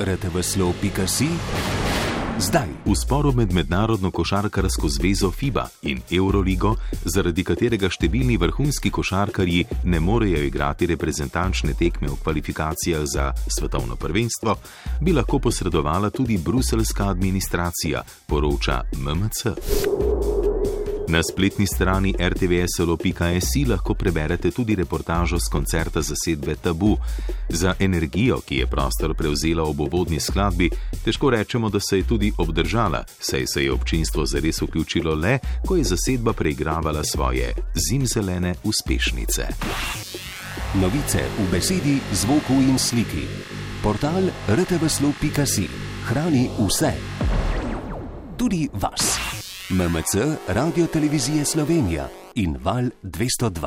rtvslo.si. Zdaj. V sporu med Mednarodno košarkarsko zvezo FIBA in Euroligo, zaradi katerega številni vrhunski košarkarji ne morejo igrati reprezentančne tekme v kvalifikacijah za svetovno prvenstvo, bi lahko posredovala tudi bruselska administracija, poroča MMC. Na spletni strani rtvslo.si lahko preberete tudi reportažo z koncerta zasedbe Tabu. Za energijo, ki je prostor prevzela ob uvodni skladbi, težko rečemo, da se je tudi obdržala, saj se je občinstvo zares vključilo le, ko je zasedba preigravala svoje zimzelene uspešnice. Novice v besedi, zvoku in sliki. Portal rtvslo.si hrani vse, tudi vas. MMC, Radio Televizije Slovenija in Val 202.